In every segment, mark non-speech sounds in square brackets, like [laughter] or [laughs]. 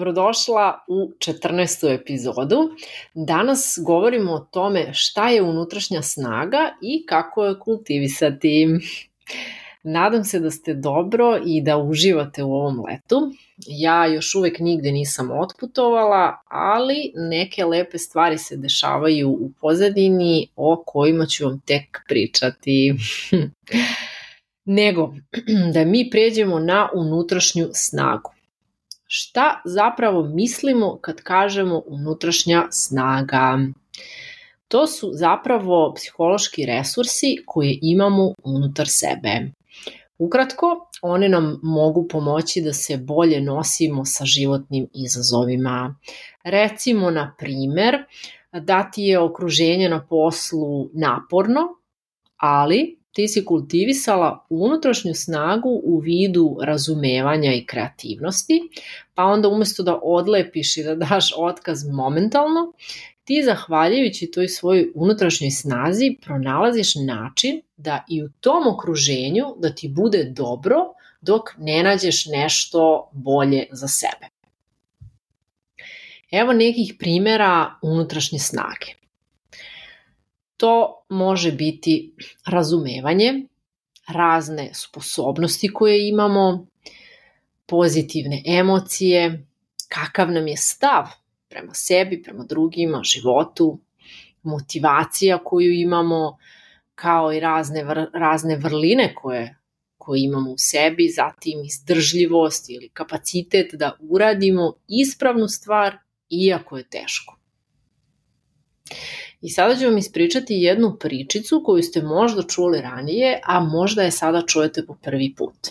Dobrodošla u 14. epizodu. Danas govorimo o tome šta je unutrašnja snaga i kako je kultivisati. Nadam se da ste dobro i da uživate u ovom letu. Ja još uvek nigde nisam otputovala, ali neke lepe stvari se dešavaju u pozadini o kojima ću vam tek pričati. [laughs] Nego, [clears throat] da mi pređemo na unutrašnju snagu šta zapravo mislimo kad kažemo unutrašnja snaga. To su zapravo psihološki resursi koje imamo unutar sebe. Ukratko, one nam mogu pomoći da se bolje nosimo sa životnim izazovima. Recimo, na primer, da ti je okruženje na poslu naporno, ali ti si kultivisala unutrašnju snagu u vidu razumevanja i kreativnosti, pa onda umesto da odlepiš i da daš otkaz momentalno, ti zahvaljujući toj svojoj unutrašnjoj snazi pronalaziš način da i u tom okruženju da ti bude dobro dok ne nađeš nešto bolje za sebe. Evo nekih primera unutrašnje snage. To može biti razumevanje, razne sposobnosti koje imamo, pozitivne emocije, kakav nam je stav prema sebi, prema drugima, životu, motivacija koju imamo, kao i razne, vr, razne vrline koje, koje imamo u sebi, zatim izdržljivost ili kapacitet da uradimo ispravnu stvar iako je teško. I sada ću vam ispričati jednu pričicu koju ste možda čuli ranije, a možda je sada čujete po prvi put.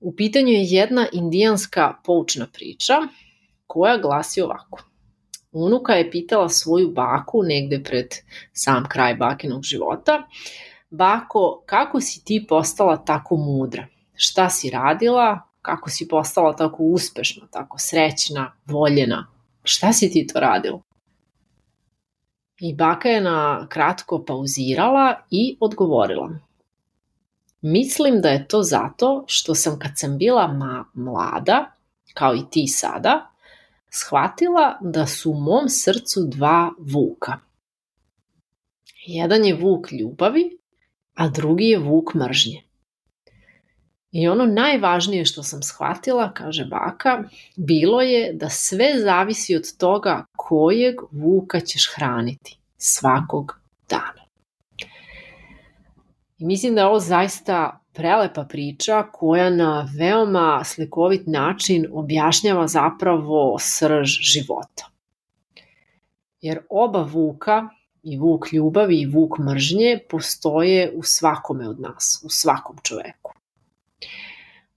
U pitanju je jedna indijanska poučna priča koja glasi ovako. Unuka je pitala svoju baku negde pred sam kraj bakinog života. Bako, kako si ti postala tako mudra? Šta si radila? Kako si postala tako uspešna, tako srećna, voljena? Šta si ti to radila? I baka je na kratko pauzirala i odgovorila. Mislim da je to zato što sam kad sam bila ma mlada, kao i ti sada, shvatila da su u mom srcu dva vuka. Jedan je vuk ljubavi, a drugi je vuk mržnje. I ono najvažnije što sam shvatila, kaže baka, bilo je da sve zavisi od toga kojeg vuka ćeš hraniti svakog dana. I mislim da je ovo zaista prelepa priča koja na veoma slikovit način objašnjava zapravo srž života. Jer oba vuka, i vuk ljubavi i vuk mržnje, postoje u svakome od nas, u svakom čoveku.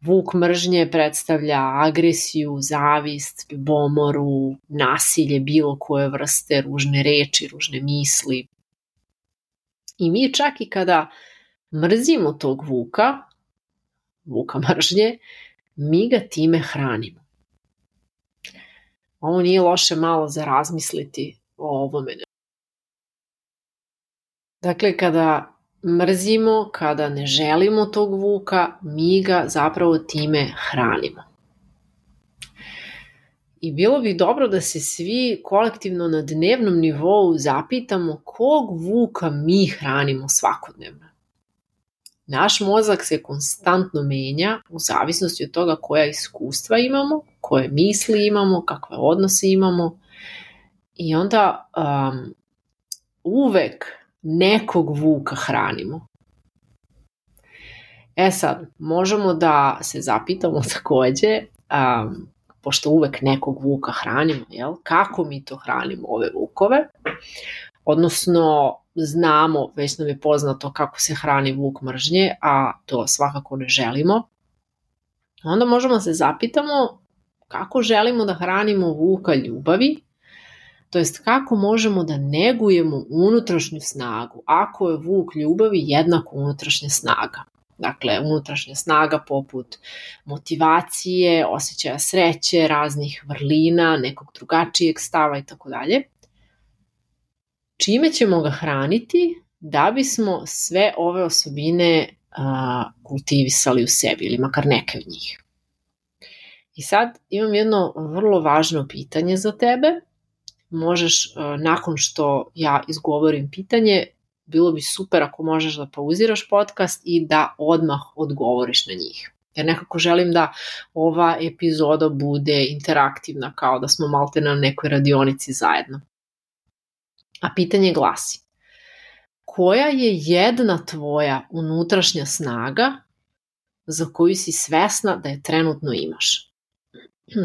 Vuk mržnje predstavlja agresiju, zavist, ljubomoru, nasilje bilo koje vrste, ružne reči, ružne misli. I mi čak i kada mrzimo tog vuka, vuka mržnje, mi ga time hranimo. Ovo nije loše malo za razmisliti o ovome. Dakle, kada mrzimo, kada ne želimo tog vuka, mi ga zapravo time hranimo. I bilo bi dobro da se svi kolektivno na dnevnom nivou zapitamo kog vuka mi hranimo svakodnevno. Naš mozak se konstantno menja u zavisnosti od toga koja iskustva imamo, koje misli imamo, kakve odnose imamo i onda um, uvek nekog vuka hranimo. E sad, možemo da se zapitamo [laughs] takođe, um, pošto uvek nekog vuka hranimo, jel? kako mi to hranimo ove vukove? Odnosno, znamo, već nam je poznato kako se hrani vuk mržnje, a to svakako ne želimo, onda možemo da se zapitamo kako želimo da hranimo vuka ljubavi, to jest kako možemo da negujemo unutrašnju snagu, ako je vuk ljubavi jednako unutrašnja snaga. Dakle, unutrašnja snaga poput motivacije, osjećaja sreće, raznih vrlina, nekog drugačijeg stava i tako dalje. Čime ćemo ga hraniti da bismo sve ove osobine a, kultivisali u sebi ili makar neke od njih. I sad imam jedno vrlo važno pitanje za tebe. Možeš, nakon što ja izgovorim pitanje, bilo bi super ako možeš da pauziraš podcast i da odmah odgovoriš na njih. Jer nekako želim da ova epizoda bude interaktivna, kao da smo malte na nekoj radionici zajedno. A pitanje glasi, koja je jedna tvoja unutrašnja snaga za koju si svesna da je trenutno imaš?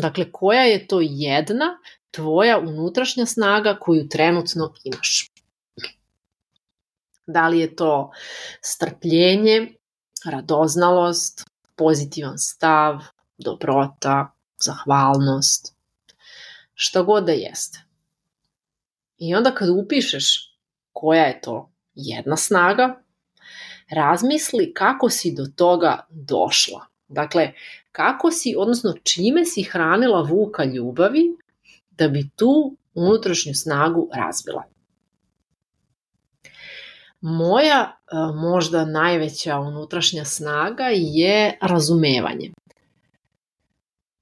Dakle, koja je to jedna tvoja unutrašnja snaga koju trenutno imaš? Da li je to strpljenje, radoznalost, pozitivan stav, dobrota, zahvalnost, šta god da jeste. I onda kad upišeš koja je to jedna snaga, razmisli kako si do toga došla. Dakle, kako si, odnosno čime si hranila vuka ljubavi da bi tu unutrašnju snagu razvila. Moja e, možda najveća unutrašnja snaga je razumevanje.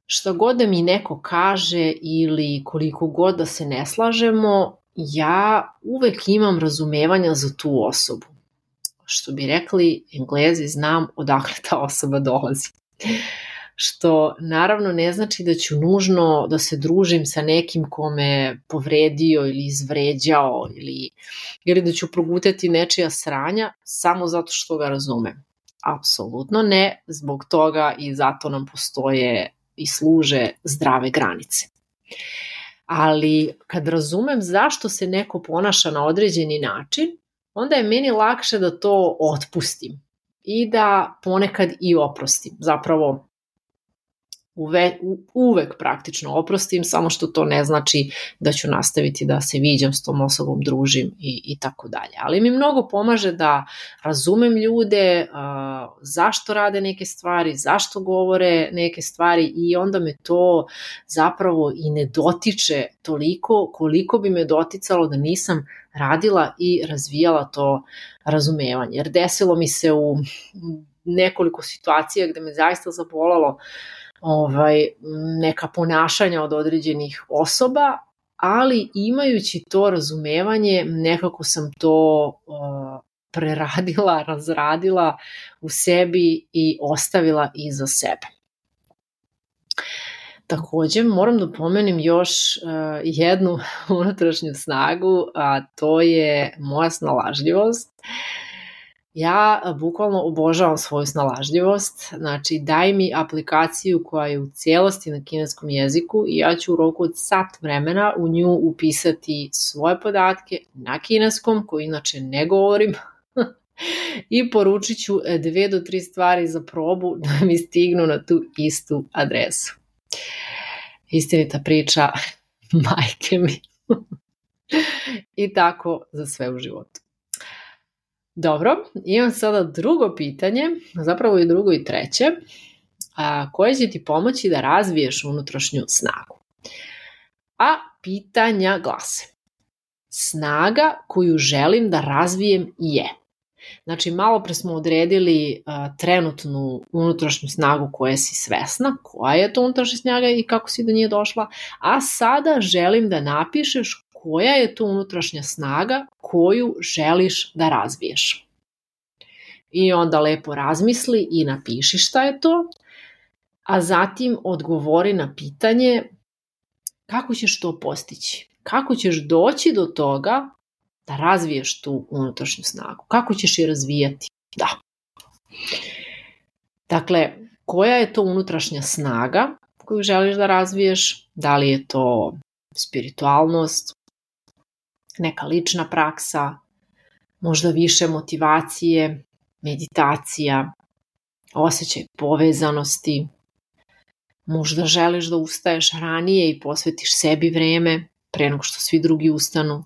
Šta god da mi neko kaže ili koliko god da se ne slažemo, ja uvek imam razumevanja za tu osobu. Što bi rekli englezi, znam odakle ta osoba dolazi što naravno ne znači da ću nužno da se družim sa nekim kome povredio ili izvređao ili, ili da ću progutati nečija sranja samo zato što ga razumem. Apsolutno ne, zbog toga i zato nam postoje i služe zdrave granice. Ali kad razumem zašto se neko ponaša na određeni način, onda je meni lakše da to otpustim i da ponekad i oprostim. Zapravo uve, uvek praktično oprostim, samo što to ne znači da ću nastaviti da se viđam s tom osobom, družim i, i tako dalje. Ali mi mnogo pomaže da razumem ljude, uh, zašto rade neke stvari, zašto govore neke stvari i onda me to zapravo i ne dotiče toliko koliko bi me doticalo da nisam radila i razvijala to razumevanje. Jer desilo mi se u nekoliko situacija gde me zaista zabolalo uh, ovaj, neka ponašanja od određenih osoba, ali imajući to razumevanje, nekako sam to uh, preradila, [laughs] razradila u sebi i ostavila iza sebe. Takođe, moram da pomenem još uh, jednu [laughs] unutrašnju snagu, a to je moja snalažljivost. Uh, Ja bukvalno obožavam svoju snalažljivost, znači daj mi aplikaciju koja je u cijelosti na kineskom jeziku i ja ću u roku od sat vremena u nju upisati svoje podatke na kineskom, koji inače ne govorim, [laughs] i poručit ću e, dve do tri stvari za probu da mi stignu na tu istu adresu. Istinita priča, [laughs] majke mi. [laughs] I tako za sve u životu. Dobro, imam sada drugo pitanje, zapravo i drugo i treće, a, koje će ti pomoći da razviješ unutrašnju snagu. A pitanja glase. Snaga koju želim da razvijem je. Znači, malo pre smo odredili a, trenutnu unutrašnju snagu koja si svesna, koja je to unutrašnja snaga i kako si do nje došla, a sada želim da napišeš koja je to unutrašnja snaga koju želiš da razviješ. I onda lepo razmisli i napiši šta je to, a zatim odgovori na pitanje kako ćeš to postići, kako ćeš doći do toga da razviješ tu unutrašnju snagu, kako ćeš je razvijati. Da. Dakle, koja je to unutrašnja snaga koju želiš da razviješ, da li je to spiritualnost, neka lična praksa, možda više motivacije, meditacija, osjećaj povezanosti, možda želiš da ustaješ ranije i posvetiš sebi vreme pre nego što svi drugi ustanu,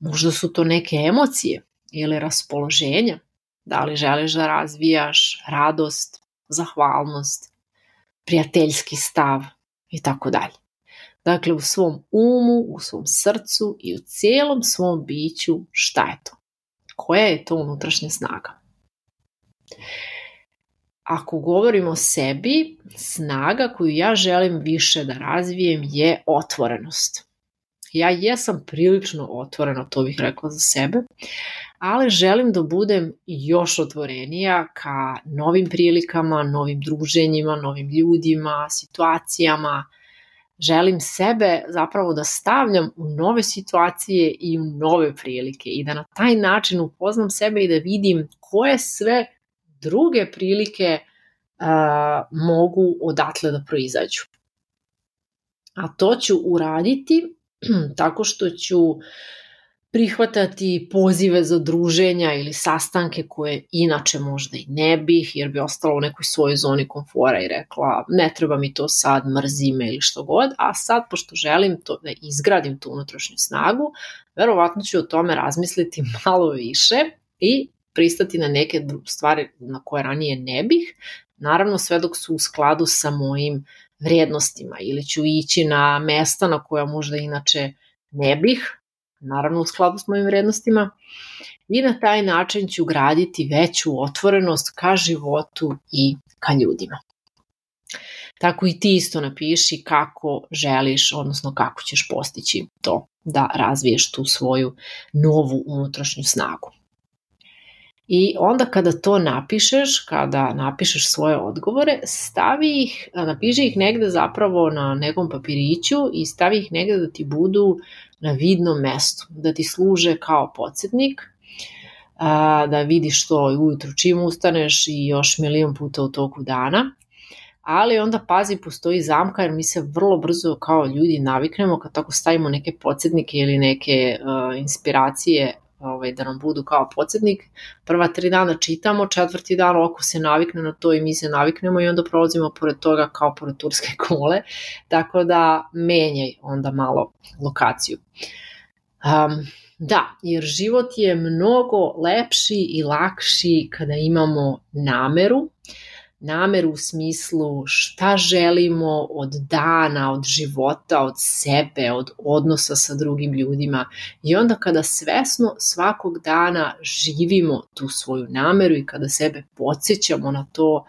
možda su to neke emocije ili raspoloženja, da li želiš da razvijaš radost, zahvalnost, prijateljski stav i tako dalje. Dakle, u svom umu, u svom srcu i u cijelom svom biću šta je to? Koja je to unutrašnja snaga? Ako govorimo o sebi, snaga koju ja želim više da razvijem je otvorenost. Ja jesam prilično otvorena, to bih rekla za sebe, ali želim da budem još otvorenija ka novim prilikama, novim druženjima, novim ljudima, situacijama. Želim sebe zapravo da stavljam u nove situacije i u nove prilike i da na taj način upoznam sebe i da vidim koje sve druge prilike a, mogu odatle da proizađu. A to ću uraditi [clears throat] tako što ću prihvatati pozive za druženja ili sastanke koje inače možda i ne bih, jer bi ostala u nekoj svojoj zoni komfora i rekla ne treba mi to sad, mrzi me ili što god, a sad pošto želim to da izgradim tu unutrašnju snagu, verovatno ću o tome razmisliti [laughs] malo više i pristati na neke stvari na koje ranije ne bih, naravno sve dok su u skladu sa mojim vrijednostima ili ću ići na mesta na koja možda inače ne bih, naravno u skladu s mojim vrednostima, i na taj način ću graditi veću otvorenost ka životu i ka ljudima. Tako i ti isto napiši kako želiš, odnosno kako ćeš postići to da razviješ tu svoju novu unutrašnju snagu. I onda kada to napišeš, kada napišeš svoje odgovore, stavi ih, napiši ih negde zapravo na nekom papiriću i stavi ih negde da ti budu na vidnom mestu, da ti služe kao podsjetnik, da vidiš što ujutru čim ustaneš i još milion puta u toku dana. Ali onda pazi, postoji zamka jer mi se vrlo brzo kao ljudi naviknemo kad tako stavimo neke podsjetnike ili neke uh, inspiracije ovaj, da nam budu kao podsjetnik. Prva tri dana čitamo, četvrti dan oko se navikne na to i mi se naviknemo i onda prolazimo pored toga kao pored turske [laughs] kole, tako da menjaj onda malo lokaciju. Um, da, jer život je mnogo lepši i lakši kada imamo nameru, nameru u smislu šta želimo od dana, od života, od sebe, od odnosa sa drugim ljudima i onda kada svesno svakog dana živimo tu svoju nameru i kada sebe podsjećamo na to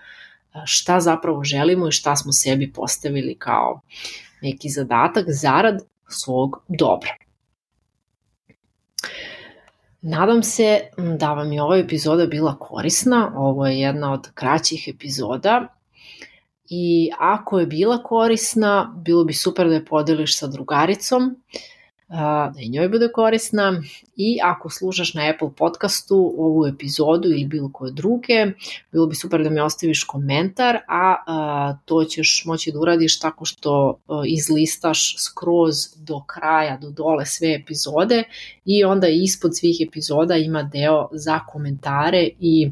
šta zapravo želimo i šta smo sebi postavili kao neki zadatak zarad svog dobra. Nadam se da vam je ova epizoda bila korisna. Ovo je jedna od kraćih epizoda i ako je bila korisna, bilo bi super da je podeliš sa drugaricom da i njoj bude korisna i ako slušaš na Apple podcastu ovu epizodu ili bilo koje druge, bilo bi super da mi ostaviš komentar, a, to ćeš moći da uradiš tako što a, izlistaš skroz do kraja, do dole sve epizode i onda ispod svih epizoda ima deo za komentare i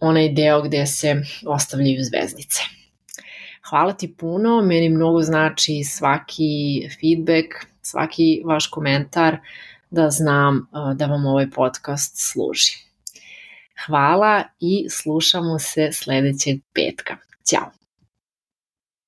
onaj deo gde se ostavljaju zvezdice. Hvala ti puno, meni mnogo znači svaki feedback, svaki vaš komentar da znam da vam ovaj podcast služi. Hvala i slušamo se sledećeg petka. Ćao!